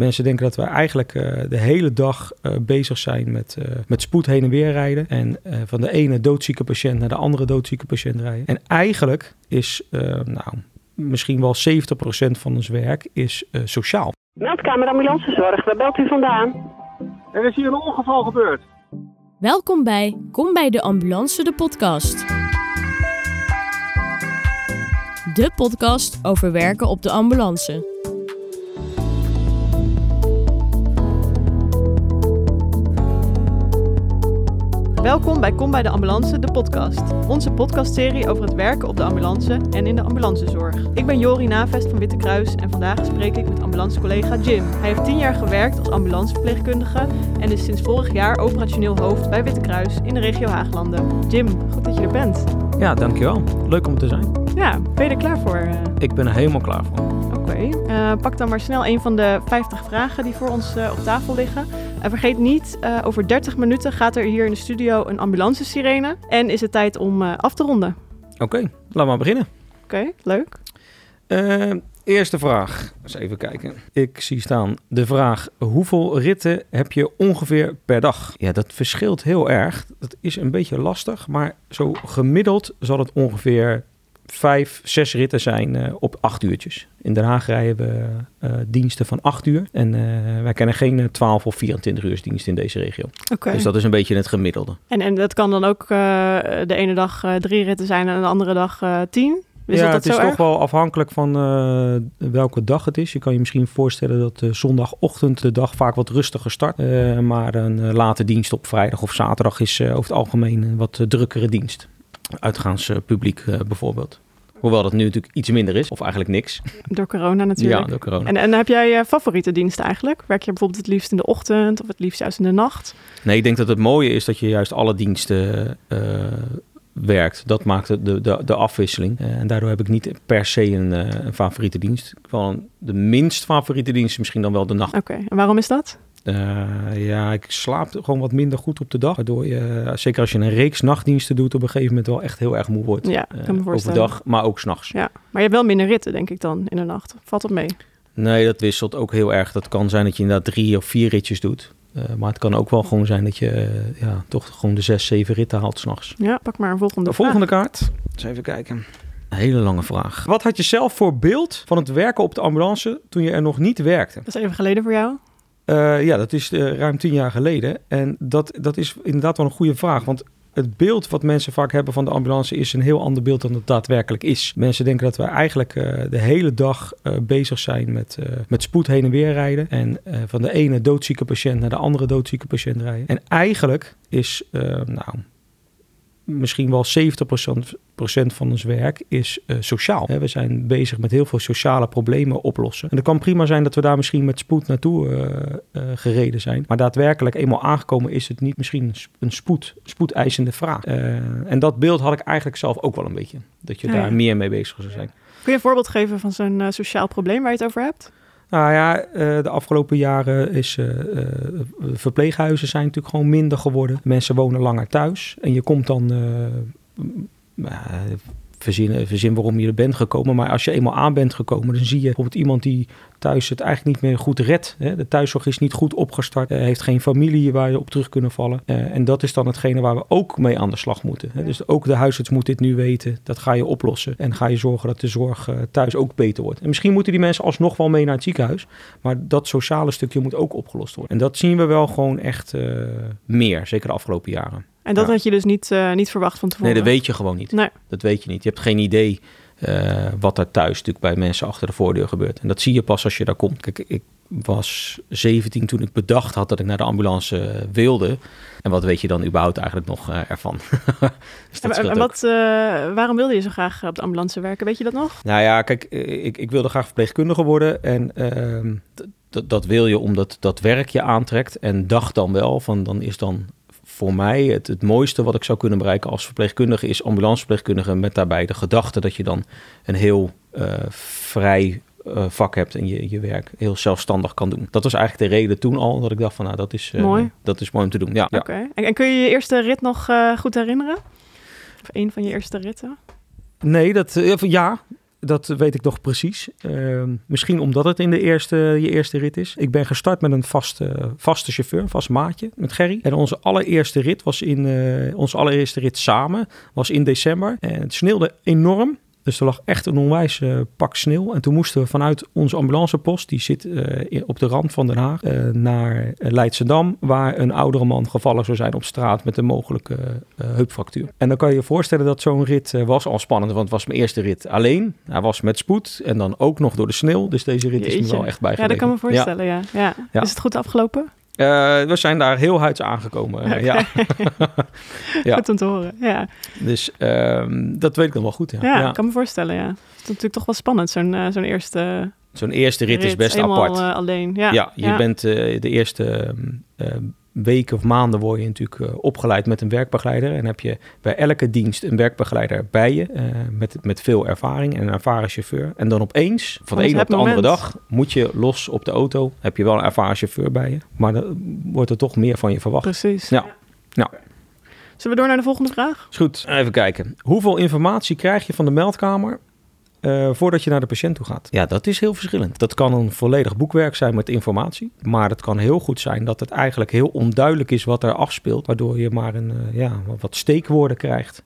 Mensen denken dat we eigenlijk eh, de hele dag eh, bezig zijn met, eh, met spoed heen en weer rijden. En eh, van de ene doodzieke patiënt naar de andere doodzieke patiënt rijden. En eigenlijk is, nou, misschien wel 70% van ons werk is eh, sociaal. Meldkamer ambulancezorg, waar belt u vandaan? Er is hier een ongeval gebeurd. Welkom bij Kom bij de Ambulance, de podcast. De podcast over werken op de ambulance. Welkom bij Kom bij de Ambulance, de podcast. Onze podcastserie over het werken op de ambulance en in de ambulancezorg. Ik ben Jori Navest van Witte Kruis en vandaag spreek ik met ambulancecollega Jim. Hij heeft 10 jaar gewerkt als ambulanceverpleegkundige en is sinds vorig jaar operationeel hoofd bij Witte Kruis in de regio Haaglanden. Jim, goed dat je er bent. Ja, dankjewel. Leuk om te zijn. Ja, ben je er klaar voor? eh? Ik ben er helemaal klaar voor. Oké, eh, pak dan maar snel een van de 50 vragen die voor ons eh, op tafel liggen. En vergeet niet, eh, over 30 minuten gaat er hier in de studio een ambulancesirene. En is het tijd om eh, af te ronden. Oké, laten we maar beginnen. Oké, leuk. Eh, eerste vraag. Eens even kijken. Ik zie staan de vraag: hoeveel ritten heb je ongeveer per dag? Ja, dat verschilt heel erg. Dat is een beetje lastig, maar zo gemiddeld zal het ongeveer vijf, zes ritten zijn eh, op acht uurtjes. In Den Haag rijden we eh, diensten van acht uur. En eh, wij kennen geen eh, 12 of 24 uur dienst in deze regio. Dus dat is een beetje het gemiddelde. En, en dat kan dan ook de ene dag drie ritten zijn en de andere dag tien? Is ja, dat het is erg? toch wel afhankelijk van welke dag het is. Je kan je misschien voorstellen dat zondagochtend de dag vaak wat rustiger start. Maar een late dienst op vrijdag of zaterdag is over het algemeen een wat drukkere dienst. Uitgaanspubliek eh, bijvoorbeeld. Hoewel dat nu natuurlijk iets minder is, of eigenlijk niks. Door corona natuurlijk. Ja, door corona. En, en heb jij eh, favoriete diensten eigenlijk? Werk je bijvoorbeeld het liefst in de ochtend of het liefst juist in de nacht? Nee, ik denk dat het mooie is dat je juist alle diensten eh, werkt. Dat maakt de, de, de, afwisseling. En daardoor heb ik niet per se een, een favoriete dienst. Gewoon de minst favoriete dienst is misschien dan wel de nacht. Oké, en waarom is dat? Eh, ja, ik slaap gewoon wat minder goed op de dag. Waardoor je, zeker als je een reeks nachtdiensten doet, op een gegeven moment wel echt heel erg moe wordt. Ja, Eh, kan me voorstellen. Overdag, maar ook s'nachts. Ja, maar je hebt wel minder ritten denk ik dan in de nacht. Valt dat mee? Nee, dat wisselt ook heel erg. Dat kan zijn dat je inderdaad drie of vier ritjes doet. Eh, maar het kan ook wel gewoon zijn dat je eh, ja, toch gewoon de zes, zeven ritten haalt s'nachts. Ja, pak maar een volgende De volgende kaart. Eens even kijken. Een hele lange vraag. Wat had je zelf voor beeld van het werken op de ambulance toen je er nog niet werkte? Dat is even geleden voor jou. Eh, ja, dat is eh, ruim tien jaar geleden. En dat, dat is inderdaad wel een goede vraag. Want het beeld wat mensen vaak hebben van de ambulance is een heel ander beeld dan het daadwerkelijk is. Mensen denken dat we eigenlijk eh, de hele dag bezig zijn met, met spoed heen en weer rijden. En van de ene doodzieke patiënt naar de andere doodzieke patiënt rijden. En eigenlijk is, nou, misschien wel 70% procent van ons werk is eh, sociaal. We zijn bezig met heel veel sociale problemen oplossen. En het kan prima zijn dat we daar misschien met spoed naartoe eh, eh, gereden zijn. Maar daadwerkelijk eenmaal aangekomen is het niet misschien een sp- een spoed, spoedeisende vraag. En dat beeld had ik eigenlijk zelf ook wel een beetje. Dat je Ja, daar ja. meer mee bezig zou zijn. Kun je een voorbeeld geven van zo'n sociaal probleem waar je het over hebt? Nou ja, eh, de afgelopen jaren is eh, eh, verpleeghuizen zijn natuurlijk gewoon minder geworden. Mensen wonen langer thuis en je komt dan. Verzin, verzin waarom je er bent gekomen. Maar als je eenmaal aan bent gekomen, dan zie je bijvoorbeeld iemand die thuis het eigenlijk niet meer goed redt. Hè? De thuiszorg is niet goed opgestart. eh, heeft geen familie waar je op terug kunnen vallen. Eh, en dat is dan hetgene waar we ook mee aan de slag moeten. Hè? Dus ook de huisarts moet dit nu weten. Dat ga je oplossen. En ga je zorgen dat de zorg eh, thuis ook beter wordt. En misschien moeten die mensen alsnog wel mee naar het ziekenhuis. Maar dat sociale stukje moet ook opgelost worden. En dat zien we wel gewoon echt meer. Zeker de afgelopen jaren. En dat Ja. had je dus niet, niet verwacht van tevoren? Nee, dat weet je gewoon niet. Nee. Dat weet je niet. Je hebt geen idee eh, wat er thuis natuurlijk bij mensen achter de voordeur gebeurt. En dat zie je pas als je daar komt. Kijk, ik was 17 toen ik bedacht had dat ik naar de ambulance eh, wilde. En wat weet je dan überhaupt eigenlijk nog eh, ervan? dus En, wat, waarom wilde je zo graag op de ambulance werken? Weet je dat nog? Nou ja, kijk, ik, ik wilde graag verpleegkundige worden. En ehm, dat wil je omdat dat werk je aantrekt. En dacht dan wel van, dan is dan voor mij het, het mooiste wat ik zou kunnen bereiken als verpleegkundige... is ambulanceverpleegkundige met daarbij de gedachte dat je dan een heel eh, vrij eh, vak hebt en je, je werk heel zelfstandig kan doen. Dat was eigenlijk de reden toen al dat ik dacht van, nou, dat is, eh, Mooi. Dat is mooi om te doen. Ja, ja. Oké. En, en kun je je eerste rit nog goed herinneren? Of een van je eerste ritten? Nee, dat, ja, Dat weet ik nog precies. Uh, misschien omdat het in de eerste, je eerste rit is. Ik ben gestart met een vaste, vaste chauffeur, een vast maatje, met Gerry. En onze allereerste rit was in, uh, onze allereerste rit samen, was in december. En het sneeuwde enorm. Dus er lag echt een onwijs uh, pak sneeuw. En toen moesten we vanuit onze ambulancepost, die zit uh, op de rand van Den Haag, uh, naar Leidschendam, waar een oudere man gevallen zou zijn op straat met een mogelijke heupfractuur. En dan kan je je voorstellen dat zo'n rit was al spannend, want het was mijn eerste rit alleen. Hij was met spoed en dan ook nog door de sneeuw. Dus deze rit Jeetje. is me wel echt bijgebleven. Ja, dat kan me voorstellen, ja. ja. ja. Ja. Is het goed afgelopen? Uh, we zijn daar heel huids aangekomen. Okay. Ja. ja. Goed om te horen. Ja. Dus um, dat weet ik dan wel goed. Ja, ja, kan me voorstellen. Ja. Het is natuurlijk toch wel spannend, zo'n uh, zo'n eerste. Zo'n eerste rit, rit, is best apart. Uh, alleen. Ja, ja je bent de eerste weken of maanden word je natuurlijk uh, opgeleid met een werkbegeleider. En heb je bij elke dienst een werkbegeleider bij je. Uh, met, met veel ervaring en een ervaren chauffeur. En dan opeens, van de ene op de moment. andere dag, moet je los op de auto. Heb je wel een ervaren chauffeur bij je. Maar dan wordt er toch meer van je verwacht. Precies. Ja. ja. Zullen we door naar de volgende vraag? Is goed. Even kijken. Hoeveel informatie krijg je van de meldkamer uh, voordat je naar de patiënt toe gaat. Ja, dat is heel verschillend. Dat kan een volledig boekwerk zijn met informatie. Maar het kan heel goed zijn dat het eigenlijk heel onduidelijk is wat er afspeelt. Waardoor je maar een, uh, ja, wat steekwoorden krijgt.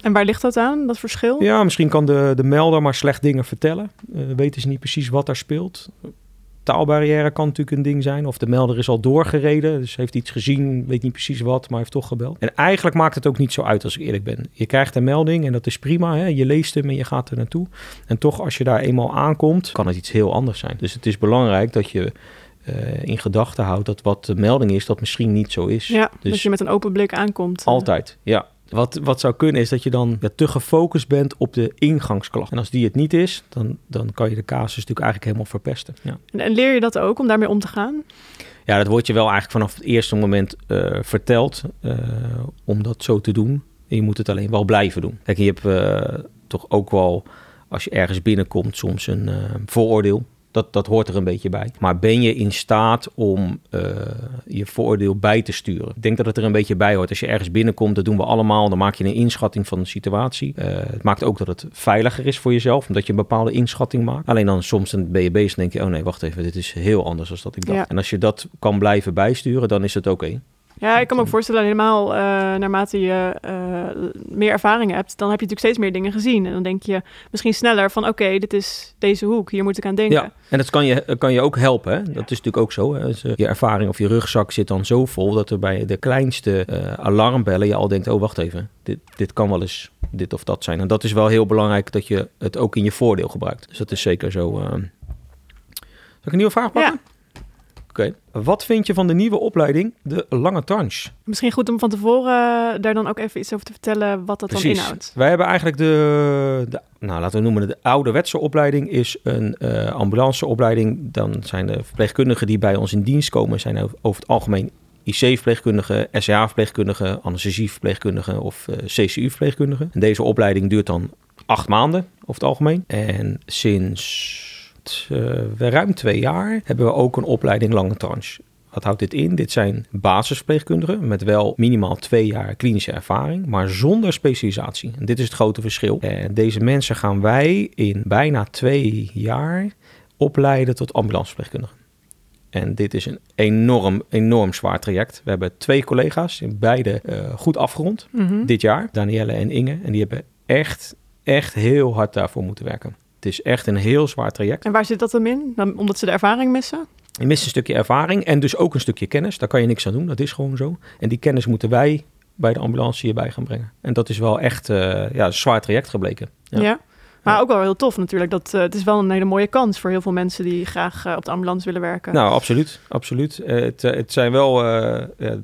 En waar ligt dat aan, dat verschil? Ja, misschien kan de, de melder maar slecht dingen vertellen. Uh, weten ze niet precies wat er speelt. Taalbarrière kan natuurlijk een ding zijn. Of de melder is al doorgereden, dus heeft iets gezien, weet niet precies wat, maar heeft toch gebeld. En eigenlijk maakt het ook niet zo uit als ik eerlijk ben. Je krijgt een melding en dat is prima. Hè? Je leest hem en je gaat er naartoe. En toch, als je daar eenmaal aankomt, kan het iets heel anders zijn. Dus het is belangrijk dat je uh, in gedachten houdt dat wat de melding is, dat misschien niet zo is. Ja, dus dat je met een open blik aankomt. Altijd, ja. Wat, wat zou kunnen is dat je dan ja, te gefocust bent op de ingangsklacht. En als die het niet is, dan, dan kan je de casus natuurlijk eigenlijk helemaal verpesten. Ja. En, leer je dat ook om daarmee om te gaan? Ja, dat wordt je wel eigenlijk vanaf het eerste moment uh, verteld uh, om dat zo te doen. En je moet het alleen wel blijven doen. Kijk, je hebt uh, toch ook wel, als je ergens binnenkomt, soms een vooroordeel. Dat, dat hoort er een beetje bij. Maar ben je in staat om uh, je vooroordeel bij te sturen? Ik denk dat het er een beetje bij hoort. Als je ergens binnenkomt, dat doen we allemaal. Dan maak je een inschatting van de situatie. Uh, het maakt ook dat het veiliger is voor jezelf, omdat je een bepaalde inschatting maakt. Alleen dan soms ben je bezig en denk je, oh nee, wacht even, dit is heel anders dan dat ik dacht. Ja. En als je dat kan blijven bijsturen, dan is het oké. Okay. Ja, ik kan me ook voorstellen, helemaal uh, naarmate je uh, meer ervaring hebt, dan heb je natuurlijk steeds meer dingen gezien. En dan denk je misschien sneller van, oké, okay, dit is deze hoek, hier moet ik aan denken. Ja, en dat kan je, kan je ook helpen. Hè? Dat ja. is natuurlijk ook zo. Hè? Dus, uh, je ervaring of je rugzak zit dan zo vol dat er bij de kleinste alarmbellen je al denkt, oh wacht even, dit, dit kan wel eens dit of dat zijn. En dat is wel heel belangrijk dat je het ook in je voordeel gebruikt. Dus dat is zeker zo. Zal ik een nieuwe vraag pakken? Ja. Oké. Okay. Wat vind je van de nieuwe opleiding, de lange tranche? Misschien goed om van tevoren uh, daar dan ook even iets over te vertellen wat dat Precies. dan inhoudt. Wij hebben eigenlijk de, de, nou laten we noemen de ouderwetse opleiding is een uh, ambulanceopleiding. Dan zijn de verpleegkundigen die bij ons in dienst komen, zijn over het algemeen IC-verpleegkundigen, SCA-verpleegkundigen, anesthesieverpleegkundigen of uh, CCU-verpleegkundigen. En deze opleiding duurt dan acht maanden over het algemeen. En sinds uh, ruim twee jaar hebben we ook een opleiding lange tranche. Wat houdt dit in? Dit zijn basisverpleegkundigen met wel minimaal twee jaar klinische ervaring, maar zonder specialisatie. En dit is het grote verschil. En deze mensen gaan wij in bijna twee jaar opleiden tot ambulanceverpleegkundigen. En dit is een enorm, enorm zwaar traject. We hebben twee collega's, beide uh, goed afgerond Mhm. mm -hmm. dit jaar, Danielle en Inge. En die hebben echt, echt heel hard daarvoor moeten werken. Het is echt een heel zwaar traject. En waar zit dat dan in? Dan, omdat ze de ervaring missen? Je mist een stukje ervaring en dus ook een stukje kennis. Daar kan je niks aan doen, dat is gewoon zo. En die kennis moeten wij bij de ambulance hierbij gaan brengen. En dat is wel echt uh, ja, een zwaar traject gebleken. Ja. ja. Maar ook wel heel tof natuurlijk. Dat, uh, het is wel een hele mooie kans voor heel veel mensen die graag uh, op de ambulance willen werken. Nou, absoluut. absoluut. het, het zijn wel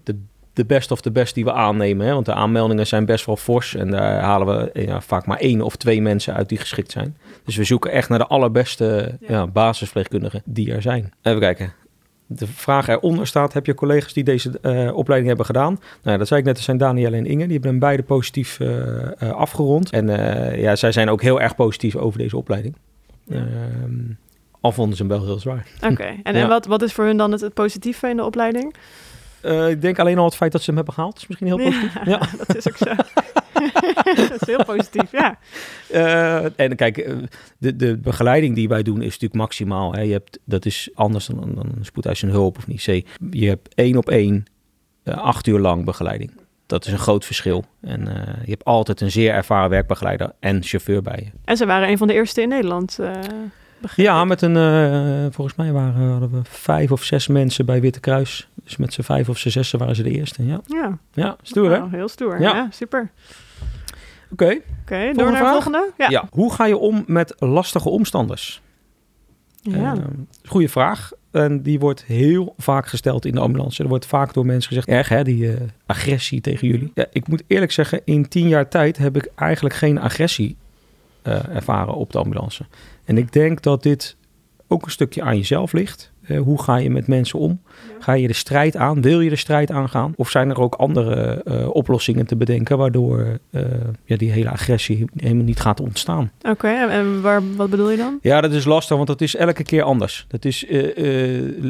de de best of de best die we aannemen. Hè? Want de aanmeldingen zijn best wel fors. En daar halen we ja, vaak maar één of twee mensen uit die geschikt zijn. Dus we zoeken echt naar de allerbeste ja. Ja, basisverpleegkundigen die er zijn. Even kijken. De vraag eronder staat, heb je collega's die deze uh, opleiding hebben gedaan? Nou ja, dat zei ik net, dat zijn Danielle en Inge. Die hebben hem beide positief uh, uh, afgerond. En ja, zij zijn ook heel erg positief over deze opleiding. Ehm, al vonden ze hem wel heel zwaar. Oké, okay. en, en wat, wat is voor hun dan het, het positieve in de opleiding? Uh, ik denk alleen al het feit dat ze hem hebben gehaald is misschien heel positief. Ja, ja. dat is ook zo. dat is heel positief, ja. Eh, en kijk, eh, de, de begeleiding die wij doen is natuurlijk maximaal. Hè. Je hebt, dat is anders dan, dan spoedeisende hulp of niet. Je hebt één op één, eh, acht uur lang begeleiding. Dat is een groot verschil. En eh, je hebt altijd een zeer ervaren werkbegeleider en chauffeur bij je. En ze waren een van de eerste in Nederland. Ja, met een, eh, volgens mij waren, hadden we vijf of zes mensen bij Witte Kruis. Dus met z'n vijf of z'n zessen waren ze de eerste. Ja, Ja, ja stoer hè? Nou, heel stoer. Ja. Ja, super. Oké. Oké, door naar de volgende. Ja. Ja. Hoe ga je om met lastige omstanders? Ja. Eh, goeie vraag. En die wordt heel vaak gesteld in de ambulance. Er wordt vaak door mensen gezegd, erg hè, die eh, agressie tegen jullie. Ja, ik moet eerlijk zeggen, in tien jaar tijd heb ik eigenlijk geen agressie eh, ervaren op de ambulance. En ik denk dat dit ook een stukje aan jezelf ligt. Eh, hoe ga je met mensen om? Ga je de strijd aan? Wil je de strijd aangaan? Of zijn er ook andere eh, oplossingen te bedenken... waardoor eh, ja, die hele agressie helemaal niet gaat ontstaan? Oké, en- en waar, wat bedoel je dan? Ja, dat is lastig, want dat is elke keer anders. Dat is,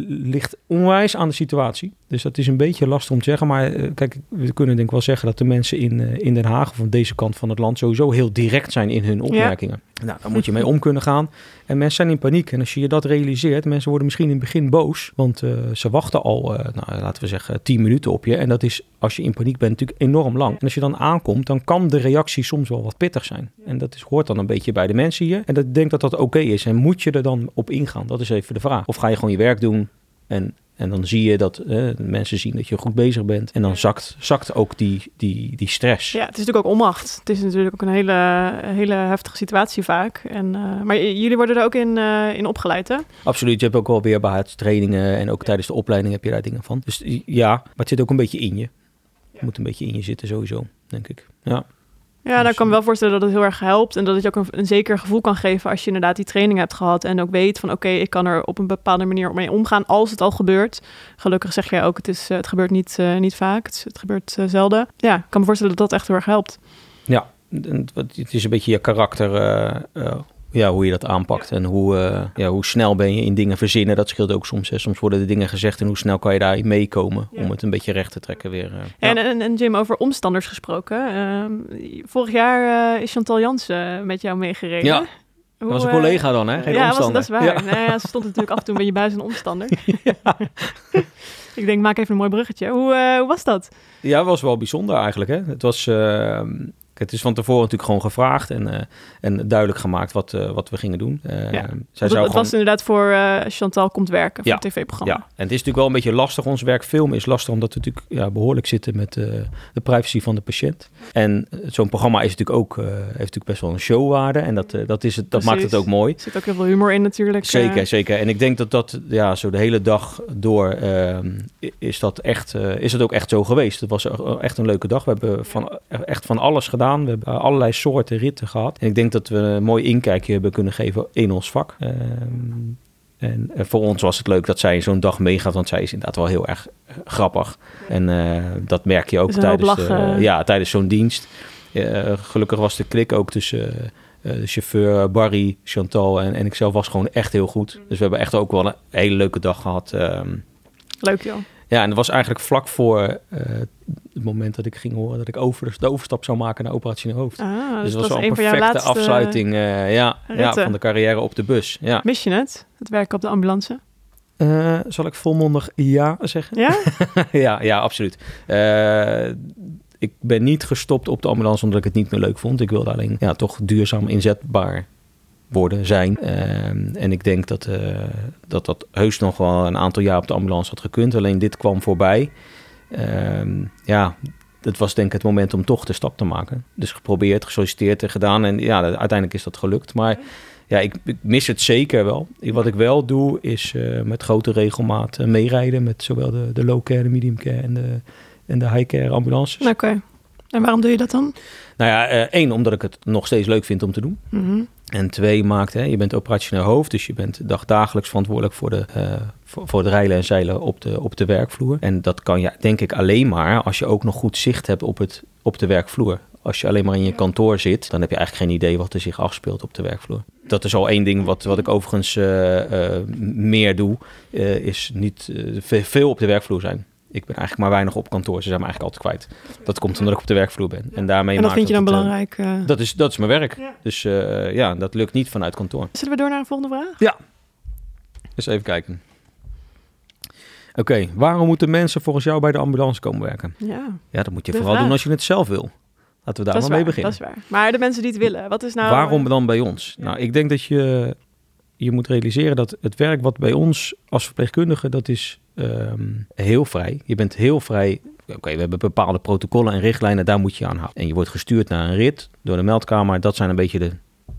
ligt onwijs aan de situatie. Dus dat is een beetje lastig om te zeggen. Maar eh, kijk, we kunnen denk ik wel zeggen dat de mensen in, eh, in Den Haag... of van deze kant van het land sowieso heel direct zijn in hun opmerkingen. Nou, daar moet je mee om kunnen gaan. En mensen zijn in paniek. En als je je dat realiseert, mensen worden misschien in het begin boos. Want eh, ze wachten al, nou, laten we zeggen, 10 minuten op je. En dat is, als je in paniek bent, natuurlijk enorm lang. En als je dan aankomt, dan kan de reactie soms wel wat pittig zijn. En dat is, hoort dan een beetje bij de mensen hier. En dat, ik denk dat dat oké is. En moet je er dan op ingaan? Dat is even de vraag. Of ga je gewoon je werk doen en... En dan zie je dat eh, mensen zien dat je goed bezig bent. En dan zakt, zakt ook die, die, die stress. Ja, het is natuurlijk ook onmacht. Het is natuurlijk ook een hele, hele heftige situatie vaak. En, eh, maar jullie worden er ook in, eh, in opgeleid, hè? Absoluut, je hebt ook wel weerbaarheidstrainingen en ook tijdens de opleiding heb je daar dingen van. Dus ja, maar het zit ook een beetje in je. Het moet een beetje in je zitten sowieso, denk ik. Ja, Ja, nou, Dus, ik kan me wel voorstellen dat het heel erg helpt. En dat het je ook een, een zeker gevoel kan geven als je inderdaad die training hebt gehad. En ook weet van oké, ik kan er op een bepaalde manier mee omgaan als het al gebeurt. Gelukkig zeg jij ook, het, is, eh, het gebeurt niet, eh, niet vaak. Het, gebeurt eh, zelden. Ja, ik kan me voorstellen dat dat echt heel erg helpt. ja. Het is een beetje je karakter, ja, hoe je dat aanpakt. En hoe, eh, ja, hoe snel ben je in dingen verzinnen. Dat scheelt ook soms. Hè. Soms worden de dingen gezegd en hoe snel kan je daarin meekomen. Ja. Om het een beetje recht te trekken weer. eh. Ja. En, en, en Jim, over omstanders gesproken. ehm, vorig jaar eh, is Chantal Jansen met jou meegereden. Ja, Hoe, Dat was een collega dan, hè? Geen ja, was, dat is waar. Ja. Nou ja, ze stond natuurlijk af en toe een beetje buiten een omstander. ik denk, maak even een mooi bruggetje. Hoe, eh, hoe was dat? Ja, het was wel bijzonder eigenlijk. Hè? Het was. Het is van tevoren natuurlijk gewoon gevraagd en, eh, en duidelijk gemaakt wat, eh, wat we gingen doen. Eh, Ja. Zij zou het, het gewoon, was inderdaad voor Chantal komt werken, voor Ja. het tv-programma. ja, en het is natuurlijk wel een beetje lastig. Ons werk filmen is lastig omdat we natuurlijk ja, behoorlijk zitten met de privacy van de patiënt. En zo'n programma is natuurlijk ook, heeft natuurlijk best wel een showwaarde. En dat, dat, is het, dat maakt het ook mooi. Er zit ook heel veel humor in natuurlijk. Zeker, zeker. En ik denk dat dat ja, zo de hele dag door ehm, is dat echt, is het ook echt zo geweest. Het was echt een leuke dag. We hebben van, echt van alles gedaan. We hebben allerlei soorten ritten gehad. En ik denk dat we een mooi inkijkje hebben kunnen geven in ons vak. Ehm, en eh, voor ons was het leuk dat zij zo'n dag meegaat, want zij is inderdaad wel heel erg eh, grappig. En eh, dat merk je ook Dus tijdens, de- ja, tijdens zo'n dienst. Eh, gelukkig was de klik ook tussen eh, de chauffeur Barry, Chantal en, en ikzelf was gewoon echt heel goed. Dus we hebben echt ook wel een hele leuke dag gehad. Ehm, Leuk joh. ja, en dat was eigenlijk vlak voor eh, het moment dat ik ging horen dat ik over, de overstap zou maken naar operationeel hoofd. Ah, dus dus was wel een perfecte afsluiting eh, ja, ja, van de carrière op de bus. Ja. Mis je het? Het werken op de ambulance? Eh, zal ik volmondig ja zeggen? Ja? ja, ja, absoluut. Eh, ik ben niet gestopt op de ambulance omdat ik het niet meer leuk vond. Ik wilde alleen ja, toch duurzaam inzetbaar worden, zijn. En ik denk dat, dat dat heus nog wel een aantal jaar op de ambulance had gekund. Alleen dit kwam voorbij. Ehm, ja, het was denk ik het moment om toch de stap te maken. Dus geprobeerd, gesolliciteerd en gedaan. En ja, uiteindelijk is dat gelukt. Maar ja, ik, ik mis het zeker wel. Wat ik wel doe, is eh, met grote regelmaat eh, meerijden met zowel de, de low care, de medium care en de, en de high care ambulances. Oké. En waarom doe je dat dan? Nou ja, eh, één, omdat ik het nog steeds leuk vind om te doen. Mhm. En twee, maakt, hè, je bent operationeel hoofd, dus je bent dagdagelijks verantwoordelijk voor, de, eh, voor, het rijlen en zeilen op de, op de werkvloer. En dat kan je denk ik alleen maar als je ook nog goed zicht hebt op, het, op de werkvloer. Als je alleen maar in je kantoor zit, dan heb je eigenlijk geen idee wat er zich afspeelt op de werkvloer. Dat is al één ding wat, wat ik overigens eh, eh, meer doe, is niet ve- veel op de werkvloer zijn. Ik ben eigenlijk maar weinig op kantoor. Ze zijn me eigenlijk altijd kwijt. Dat komt omdat ik op de werkvloer ben. En daarmee En dat vind je dan het, eh, belangrijk? eh. dat, is, dat is mijn werk. Ja. Dus eh, ja, dat lukt niet vanuit kantoor. Zullen we door naar een volgende vraag? Dus even kijken. Oké, waarom moeten mensen volgens jou bij de ambulance komen werken? Ja, Ja, dat moet je De vooral vraag. doen als je het zelf wil. Laten we daar maar mee beginnen. dat is waar. Maar de mensen die het willen, wat is nou... Waarom dan bij ons? Nou, ik denk dat je, je moet realiseren dat het werk wat bij ons als verpleegkundige, dat is ehm, heel vrij. Je bent heel vrij. Oké, we hebben bepaalde protocollen en richtlijnen, daar moet je aan houden. En je wordt gestuurd naar een rit door de meldkamer. Dat zijn een beetje de,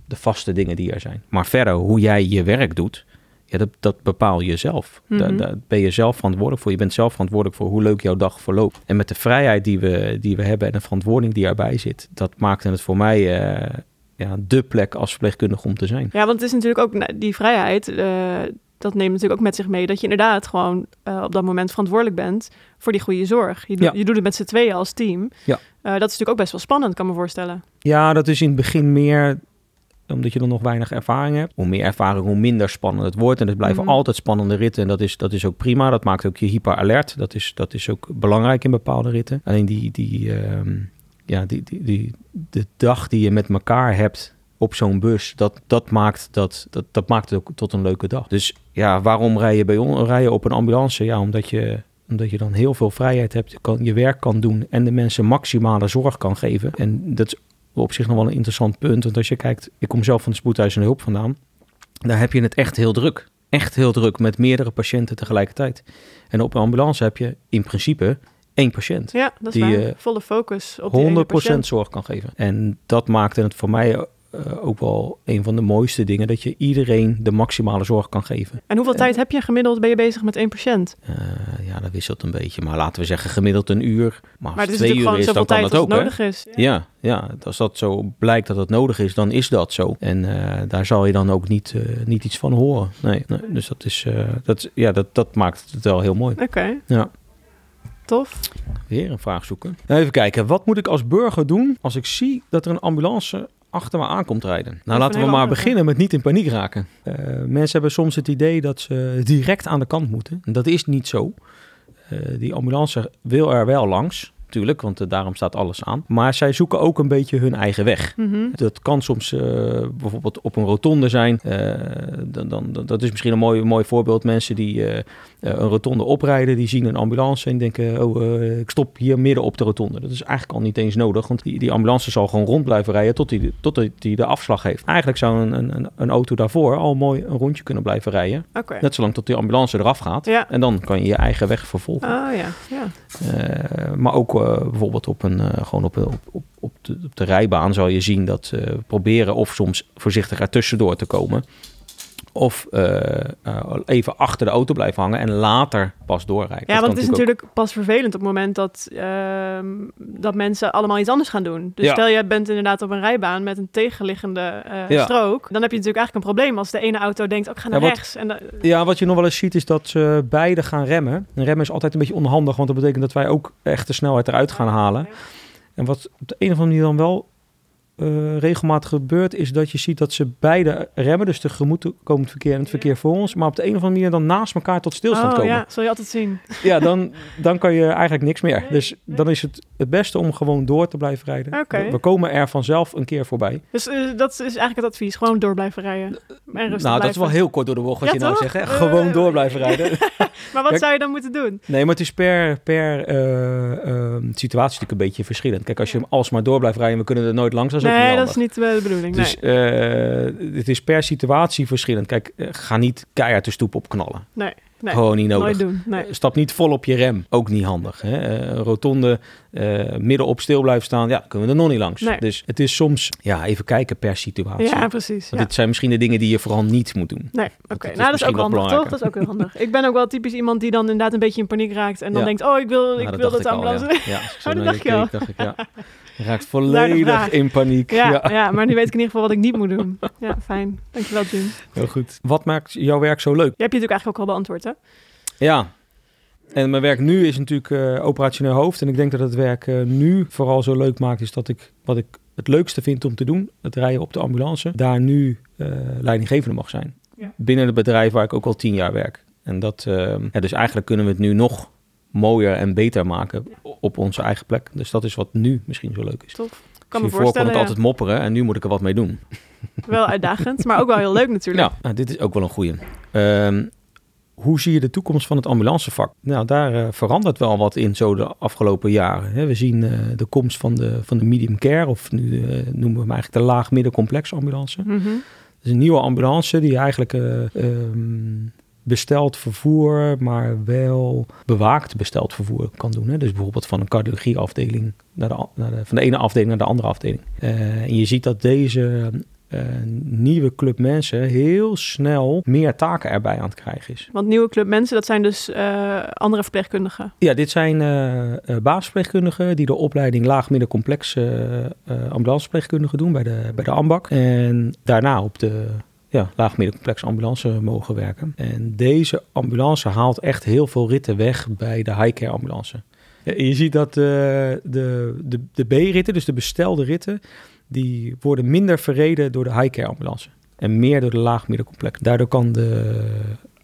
de vaste dingen die er zijn. Maar verder, hoe jij je werk doet, ja, dat, dat bepaal je zelf. Daar, Mhm. daar ben je zelf verantwoordelijk voor. Je bent zelf verantwoordelijk voor hoe leuk jouw dag verloopt. En met de vrijheid die we, die we hebben en de verantwoording die erbij zit, dat maakte het voor mij eh, ja, de plek als verpleegkundige om te zijn. Ja, want het is natuurlijk ook nou, die vrijheid. eh, dat neemt natuurlijk ook met zich mee dat je inderdaad gewoon eh, op dat moment verantwoordelijk bent voor die goede zorg. Je, doet- Ja. je doet het met z'n tweeën als team. Ja. Eh, dat is natuurlijk ook best wel spannend, kan me voorstellen. Ja, dat is in het begin meer omdat je er nog weinig ervaring hebt. Hoe meer ervaring, hoe minder spannend het wordt. En het blijven Mhm. altijd spannende ritten. En dat is, dat is ook prima. Dat maakt ook je hyper alert. Dat is, dat is ook belangrijk in bepaalde ritten. Alleen die, die, ehm, ja, die, die, die, de dag die je met elkaar hebt op zo'n bus, dat, dat, maakt dat, dat, dat maakt het ook tot een leuke dag. Dus ja, waarom rij je, bij on, rij je op een ambulance? Ja, omdat je, omdat je dan heel veel vrijheid hebt, je kan, je werk kan doen en de mensen maximale zorg kan geven. En dat is op zich nog wel een interessant punt. Want als je kijkt, ik kom zelf van de spoedhuis en hulp vandaan. Daar heb je het echt heel druk. Echt heel druk met meerdere patiënten tegelijkertijd. En op een ambulance heb je in principe één patiënt. Ja, dat is Die, waar. eh, Volle focus op die ene 100% patiënt. zorg kan geven. En dat maakte het voor mij eh, ook wel een van de mooiste dingen. Dat je iedereen de maximale zorg kan geven. En hoeveel tijd heb je gemiddeld? Ben je bezig met één patiënt? Eh, ja, dat wisselt een beetje. Maar laten we zeggen gemiddeld een uur. Maar als Maar het is het twee uur gewoon is, dan kan tijd dat ook. hè? nodig is. Ja, ja, als dat zo blijkt dat het nodig is, dan is dat zo. En daar zal je dan ook niet, niet iets van horen. Nee, nee. dus dat, is, dat, ja, dat, dat maakt het wel heel mooi. Oké, Ja. Tof. Weer een vraag zoeken. Nou, even kijken, wat moet ik als burger doen als ik zie dat er een ambulance achter me aankomt rijden? Nou, laten we maar andere beginnen met niet in paniek raken. Eh, mensen hebben soms het idee dat ze direct aan de kant moeten. En dat is niet zo. Eh, die ambulance wil er wel langs, natuurlijk, want eh, daarom staat alles aan. Maar zij zoeken ook een beetje hun eigen weg. Mhm. Dat kan soms eh, bijvoorbeeld op een rotonde zijn. Eh, dan, dan, dat is misschien een mooi, mooi voorbeeld. Mensen die een rotonde oprijden, die zien een ambulance en denken... oh, ik stop hier midden op de rotonde. Dat is eigenlijk al niet eens nodig, want die, die ambulance zal gewoon rond blijven rijden... tot die, tot die, de afslag heeft. Eigenlijk zou een, een, een- auto daarvoor al mooi een rondje kunnen blijven rijden. Net zolang tot die ambulance eraf gaat. Ja. En dan kan je je eigen weg vervolgen. Ah ja, ja. Maar ook bijvoorbeeld op, een, eh, gewoon op, op, op, de, op de rijbaan zal je zien dat ze proberen of soms voorzichtig ertussendoor te komen. Of eh, eh, even achter de auto blijven hangen en later pas doorrijden. Ja, want het is natuurlijk pas vervelend op het moment dat, ehm, dat mensen allemaal iets anders gaan doen. Dus Ja. stel je bent inderdaad op een rijbaan met een tegenliggende eh, Ja. strook, dan heb je natuurlijk eigenlijk een probleem als de ene auto denkt, ook ik ga naar Ja, wat- rechts. En dan- Ja, wat je nog wel eens ziet is dat ze beide gaan remmen. En remmen is altijd een beetje onhandig, want dat betekent dat wij ook echt de snelheid eruit gaan halen. En wat op de een of andere manier dan wel eh, regelmatig gebeurt, is dat je ziet dat ze beide remmen, dus tegemoet komend verkeer en het verkeer voor ons, maar op de een of andere manier dan naast elkaar tot stilstand oh komen. ja, zul je altijd zien. Ja, dan, dan kan je eigenlijk niks meer. Nee, Dus nee. dan is het het beste om gewoon door te blijven rijden. We, we komen er vanzelf een keer voorbij. Dus eh, dat is eigenlijk het advies, gewoon door blijven rijden. En rustig nou, dat is wel heel kort door de bocht wat Ja, je nou toch? zegt. Hè? Eh, Gewoon door blijven rijden. Maar wat Kijk- zou je dan moeten doen? nee, maar het is per, per eh, eh, situatie natuurlijk een beetje verschillend. Kijk, als je hem alsmaar door blijft rijden, we kunnen er nooit langs, ook nee, dat is niet eh, de bedoeling. Dus eh, het is per situatie verschillend. Kijk, eh, ga niet keihard de stoep op knallen. nee, nee, Gewoon niet nodig. nooit doen. Nee. Stap niet vol op je rem. Ook niet handig. Hè? Eh, rotonde eh, midden op stil blijven staan. Ja, kunnen we er nog niet langs. Nee. Dus het is soms ja, even kijken per situatie. Ja, precies. Want Ja. dit zijn misschien de dingen die je vooral niet moet doen. Nee, oké. dat is Nou, dat is ook handig, toch? Dat is ook heel handig. Ik ben ook wel typisch iemand die dan inderdaad een beetje in paniek raakt en dan Ja. denkt, oh, ik wil, Nou, ik wil dacht dat ik al, ambulance... Ja, Oh, dat dacht je al. dacht ik, ja. Je raakt volledig in paniek. Ja, Ja, ja. maar nu weet ik in ieder geval wat ik niet moet doen. Ja, fijn. Dankjewel, Jim. heel goed. Wat maakt jouw werk zo leuk? Je hebt je natuurlijk eigenlijk ook al beantwoord, hè? Ja. En mijn werk nu is natuurlijk eh, operationeel hoofd. En ik denk dat het werk eh, nu vooral zo leuk maakt, is dat ik wat ik het leukste vind om te doen, het rijden op de ambulance, daar nu eh, leidinggevende mag zijn. Ja. Binnen het bedrijf waar ik ook al tien jaar werk. En dat, ja, dus eigenlijk kunnen we het nu nog mooier en beter maken op onze eigen plek. Dus dat is wat nu misschien zo leuk is. Tof. Kan Kan me me voor kon voorstellen. het ja. altijd mopperen en nu moet ik er wat mee doen. Wel uitdagend, maar ook wel heel leuk natuurlijk. Ja, nou, dit is ook wel een goeie. Ehm, hoe zie je de toekomst van het ambulancevak? Nou, daar eh, verandert wel wat in zo de afgelopen jaren. Hè. We zien eh, de komst van de, van de medium care, of nu eh, noemen we hem eigenlijk de laag-midden-complex ambulance. Mhm. Dat is een nieuwe ambulance die eigenlijk eh, ehm, besteld vervoer, maar wel bewaakt besteld vervoer kan doen. Hè? Dus bijvoorbeeld van een cardiologieafdeling naar de, naar de, van de ene afdeling naar de andere afdeling. Eh, en je ziet dat deze eh, nieuwe club mensen heel snel meer taken erbij aan het krijgen is. Want nieuwe club mensen, dat zijn dus eh, andere verpleegkundigen. Ja, dit zijn eh, basisverpleegkundigen die de opleiding laag-midden-complex eh, eh, ambulanceverpleegkundigen doen bij de, bij de AMBAC. En daarna op de ja, laag-midden-complex ambulance mogen werken. En deze ambulance haalt echt heel veel ritten weg bij de high-care ambulance. Ja, je ziet dat eh, de, de, de B-ritten, dus de bestelde ritten, die worden minder verreden door de high-care ambulance. En meer door de laag-middencomplex. Daardoor kan de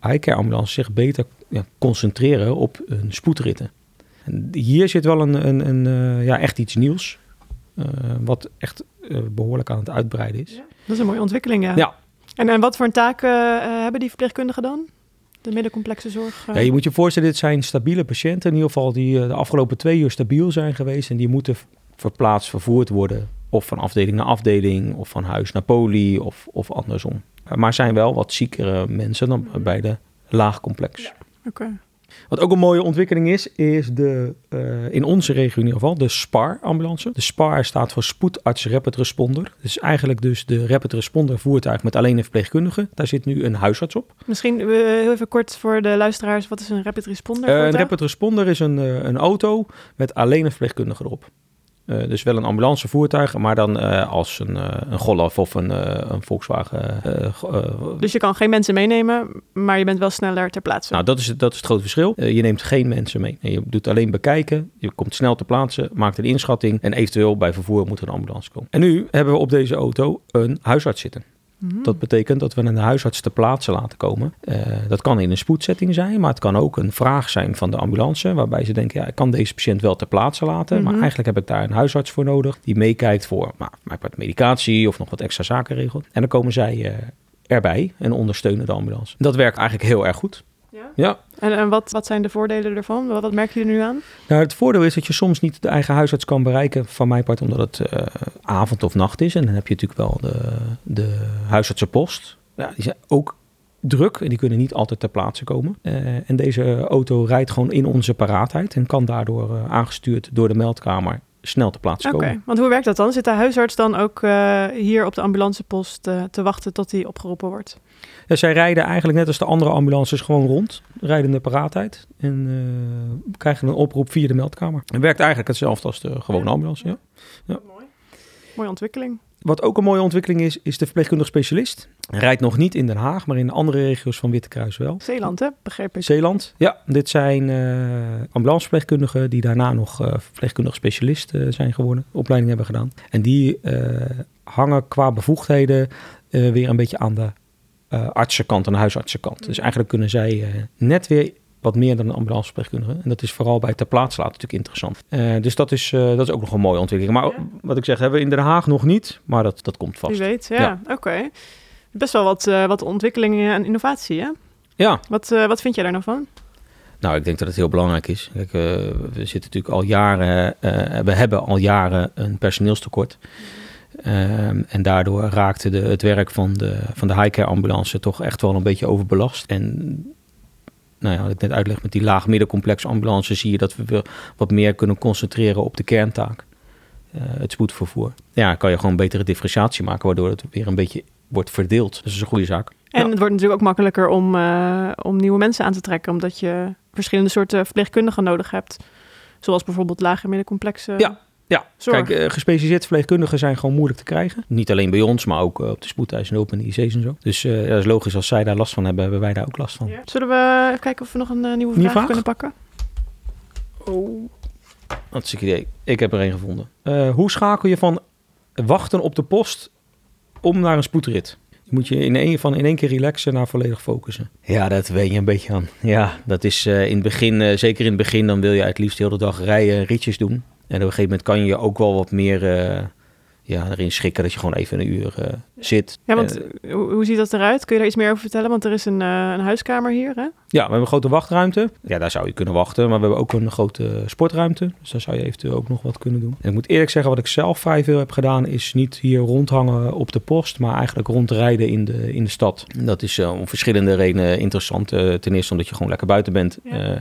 high-care ambulance zich beter ja, concentreren op een spoedritten. En hier zit wel een, een, een, eh, ja, echt iets nieuws. eh, wat echt eh, behoorlijk aan het uitbreiden is. Dat is een mooie ontwikkeling, ja. Ja. En, en wat voor taken eh, hebben die verpleegkundigen dan? De middencomplexe zorg? eh? Ja, je moet je voorstellen, dit zijn stabiele patiënten. In ieder geval die eh, de afgelopen twee uur stabiel zijn geweest. En die moeten verplaatst, vervoerd worden. Of van afdeling naar afdeling. Of van huis naar poli. Of, of andersom. Eh, Maar zijn wel wat ziekere mensen dan bij de laagcomplex. Oké. Wat ook een mooie ontwikkeling is, is de, eh, in onze regio in ieder geval, de SPAR-ambulance. De SPAR staat voor Spoedarts Rapid Responder. Dus eigenlijk dus de Rapid Responder voertuig met alleen een verpleegkundige. Daar zit nu een huisarts op. Misschien eh, heel even kort voor de luisteraars. Wat is een rapid responder? Eh, een? Rapid Responder is een, een auto met alleen een verpleegkundige erop. Eh, dus wel een ambulancevoertuig, maar dan eh, als een, eh, een Golf of een, een Volkswagen. Dus je kan geen mensen meenemen, maar je bent wel sneller ter plaatse. nou, dat is, het- dat is het grote verschil. Je neemt geen mensen mee. Je doet alleen bekijken. Je komt snel te plaatsen, maakt een inschatting. En eventueel bij vervoer moet er een ambulance komen. En nu hebben we op deze auto een huisarts zitten. Mhm. Dat betekent dat we een huisarts te plaatse laten komen. Eh, dat kan in een spoedsetting zijn, maar het kan ook een vraag zijn van de ambulance. Waarbij ze denken, ja, ik kan deze patiënt wel ter plaatse laten. Maar Mhm. eigenlijk heb ik daar een huisarts voor nodig. Die meekijkt voor nou, maak wat medicatie of nog wat extra zaken regelt. En dan komen zij eh, erbij en ondersteunen de ambulance. Dat werkt eigenlijk heel erg goed. Ja? Ja, En, en wat, wat zijn de voordelen ervan? Wat, wat je er nu aan? nou, het voordeel is dat je soms niet de eigen huisarts kan bereiken, van mijn part, omdat het eh, avond of nacht is. En dan heb je natuurlijk wel de, de huisartsenpost. Ja, die zijn ook druk en die kunnen niet altijd ter plaatse komen. Eh, en deze auto rijdt gewoon in onze paraatheid en kan daardoor eh, aangestuurd door de meldkamer snel ter plaatse Oké, komen. want hoe werkt dat dan? Zit de huisarts dan ook eh, hier op de ambulancepost eh, te wachten tot hij opgeroepen wordt? Ja, zij rijden eigenlijk net als de andere ambulances gewoon rond, rijden de paraatheid en eh, krijgen een oproep via de meldkamer. Het werkt eigenlijk hetzelfde als de gewone ambulance. Ja. Mooie ontwikkeling. Wat ook een mooie ontwikkeling is, is de verpleegkundig specialist. Rijdt nog niet in Den Haag, maar in andere regio's van Witte Kruis wel. Zeeland, hè? Begreep ik. Zeeland, ja. Dit zijn eh ambulanceverpleegkundigen die daarna nog eh, verpleegkundig specialist eh, zijn geworden, opleiding hebben gedaan. En die hangen qua bevoegdheden weer een beetje aan de artsenkant en de huisartsenkant. Dus eigenlijk kunnen zij net weer wat meer dan een ambulanceverpleegkundige. En dat is vooral bij ter plaatse laten natuurlijk interessant. Eh, dus dat is, eh, dat is ook nog een mooie ontwikkeling. Maar Ja. wat ik zeg, hebben we in Den Haag nog niet, maar dat, dat komt vast. Wie weet, ja. Oké. Best wel wat, eh, wat ontwikkelingen en innovatie, hè? Ja, Wat, wat vind jij daar nou van? Nou, ik denk dat het heel belangrijk is. Kijk, we zitten natuurlijk al jaren, we hebben al jaren een personeelstekort. En daardoor raakte de, het werk van de, van de high-care ambulance toch echt wel een beetje overbelast. En nou ja, wat ik net uitleg met die laag-middencomplex ambulance zie je dat we weer wat meer kunnen concentreren op de kerntaak. eh, het spoedvervoer. Ja, kan je gewoon betere differentiatie maken, waardoor het weer een beetje wordt verdeeld. Dus dat is een goede zaak. En Ja. het wordt natuurlijk ook makkelijker om, eh, om nieuwe mensen aan te trekken, omdat je verschillende soorten verpleegkundigen nodig hebt. Zoals bijvoorbeeld lage en middencomplexe Ja, Ja, Zorg. kijk, eh, gespecialiseerd verpleegkundigen zijn gewoon moeilijk te krijgen. Niet alleen bij ons, maar ook eh, op de spoedeisende hulp en de IC's en zo. Dus eh, ja, dat is logisch, als zij daar last van hebben, hebben wij daar ook last van. Zullen we even kijken of we nog een nieuwe vraag, vraag? kunnen pakken? Oh. Hartstikke idee. Ik heb er een gevonden. Eh, hoe schakel je van wachten op de post om naar een spoedrit? Je moet je in één, van in één keer relaxen naar volledig focussen. Ja, dat weet je een beetje aan. Ja, dat is eh, in het begin, eh, zeker in het begin, dan wil je het liefst heel de dag rijden, ritjes doen. En op een gegeven moment kan je ook wel wat meer eh, ja, erin schikken dat je gewoon even een uur eh, zit. Ja, want Eh, hoe, hoe ziet dat eruit? Kun je daar iets meer over vertellen? Want er is een, eh, een huiskamer hier, hè? ja, we hebben een grote wachtruimte. Ja, daar zou je kunnen wachten. Maar we hebben ook een grote sportruimte. Dus daar zou je eventueel ook nog wat kunnen doen. En ik moet eerlijk zeggen, wat ik zelf vrij veel heb gedaan... is niet hier rondhangen op de post... maar eigenlijk rondrijden in de, in de stad. Dat is eh, om verschillende redenen interessant. Eh, ten eerste omdat je gewoon lekker buiten bent. Ja. eh,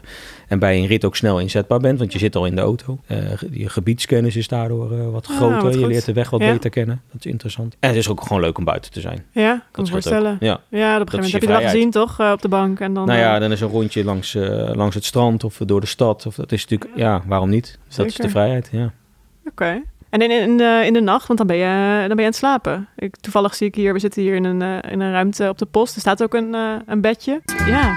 en bij een rit ook snel inzetbaar bent. Want je zit al in de auto. Eh, je gebiedskennis is daardoor eh, wat Ah, groter. wat je leert de weg wat Ja. beter kennen. Dat is interessant. En het is ook gewoon leuk om buiten te zijn. Ja, kan Dat me ook. voorstellen. Ja. Ja, op een gegeven moment je heb je het wel gezien, toch? eh, op de bank. En dan, Nou ja, eh, dan is een rondje langs, eh, langs het strand of door de stad. Of dat is natuurlijk, ja, waarom niet? Dus dat is de vrijheid, ja. Oké. En in, in, de, in de nacht, want dan ben je, dan ben je aan het slapen. Ik, toevallig zie ik hier, we zitten hier in een, in een ruimte op de post. Er staat ook een, een bedje. Ja.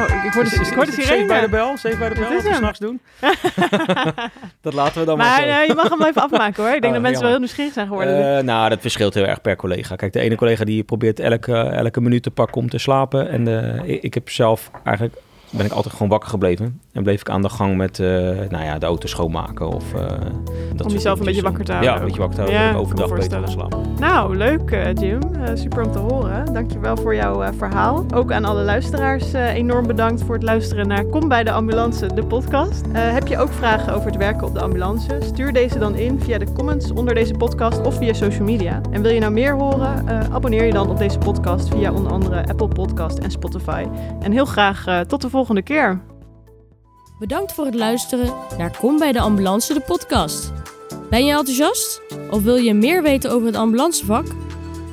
Oh, ik, ik hoor de, ik hoor de bij de bel, safe bij de bel, wat we s'nachts doen. dat laten we dan maar, Maar eh, je mag hem even afmaken hoor. Ik denk Oh, dat mensen wel heel nieuwsgierig zijn geworden. Eh, nou, dat verschilt heel erg per collega. Kijk, de ene collega die probeert elke, elke minuut te pakken om te slapen. En ik, ik heb zelf eigenlijk, ben ik altijd gewoon wakker gebleven. En bleef ik aan de gang met, eh, nou ja, de auto schoonmaken of eh, dat soort jezelf een beetje wakker te houden Ja, een beetje wakker te houden. Ja, overdag beter slapen. Nou, leuk eh, Jim. Super om te horen. Dankjewel voor jouw verhaal. Ook aan alle luisteraars enorm bedankt voor het luisteren naar Kom bij de Ambulance, de podcast. Heb je ook vragen over het werken op de ambulance? Stuur deze dan in via de comments onder deze podcast of via social media. En wil je nou meer horen? Abonneer je dan op deze podcast via onder andere Apple Podcast en Spotify. En heel graag tot de volgende keer. Bedankt voor het luisteren naar Kom bij de Ambulance, de podcast. Ben je enthousiast? Of wil je meer weten over het ambulancevak?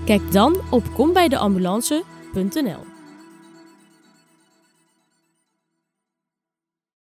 Kijk dan op kombijdeambulance.nl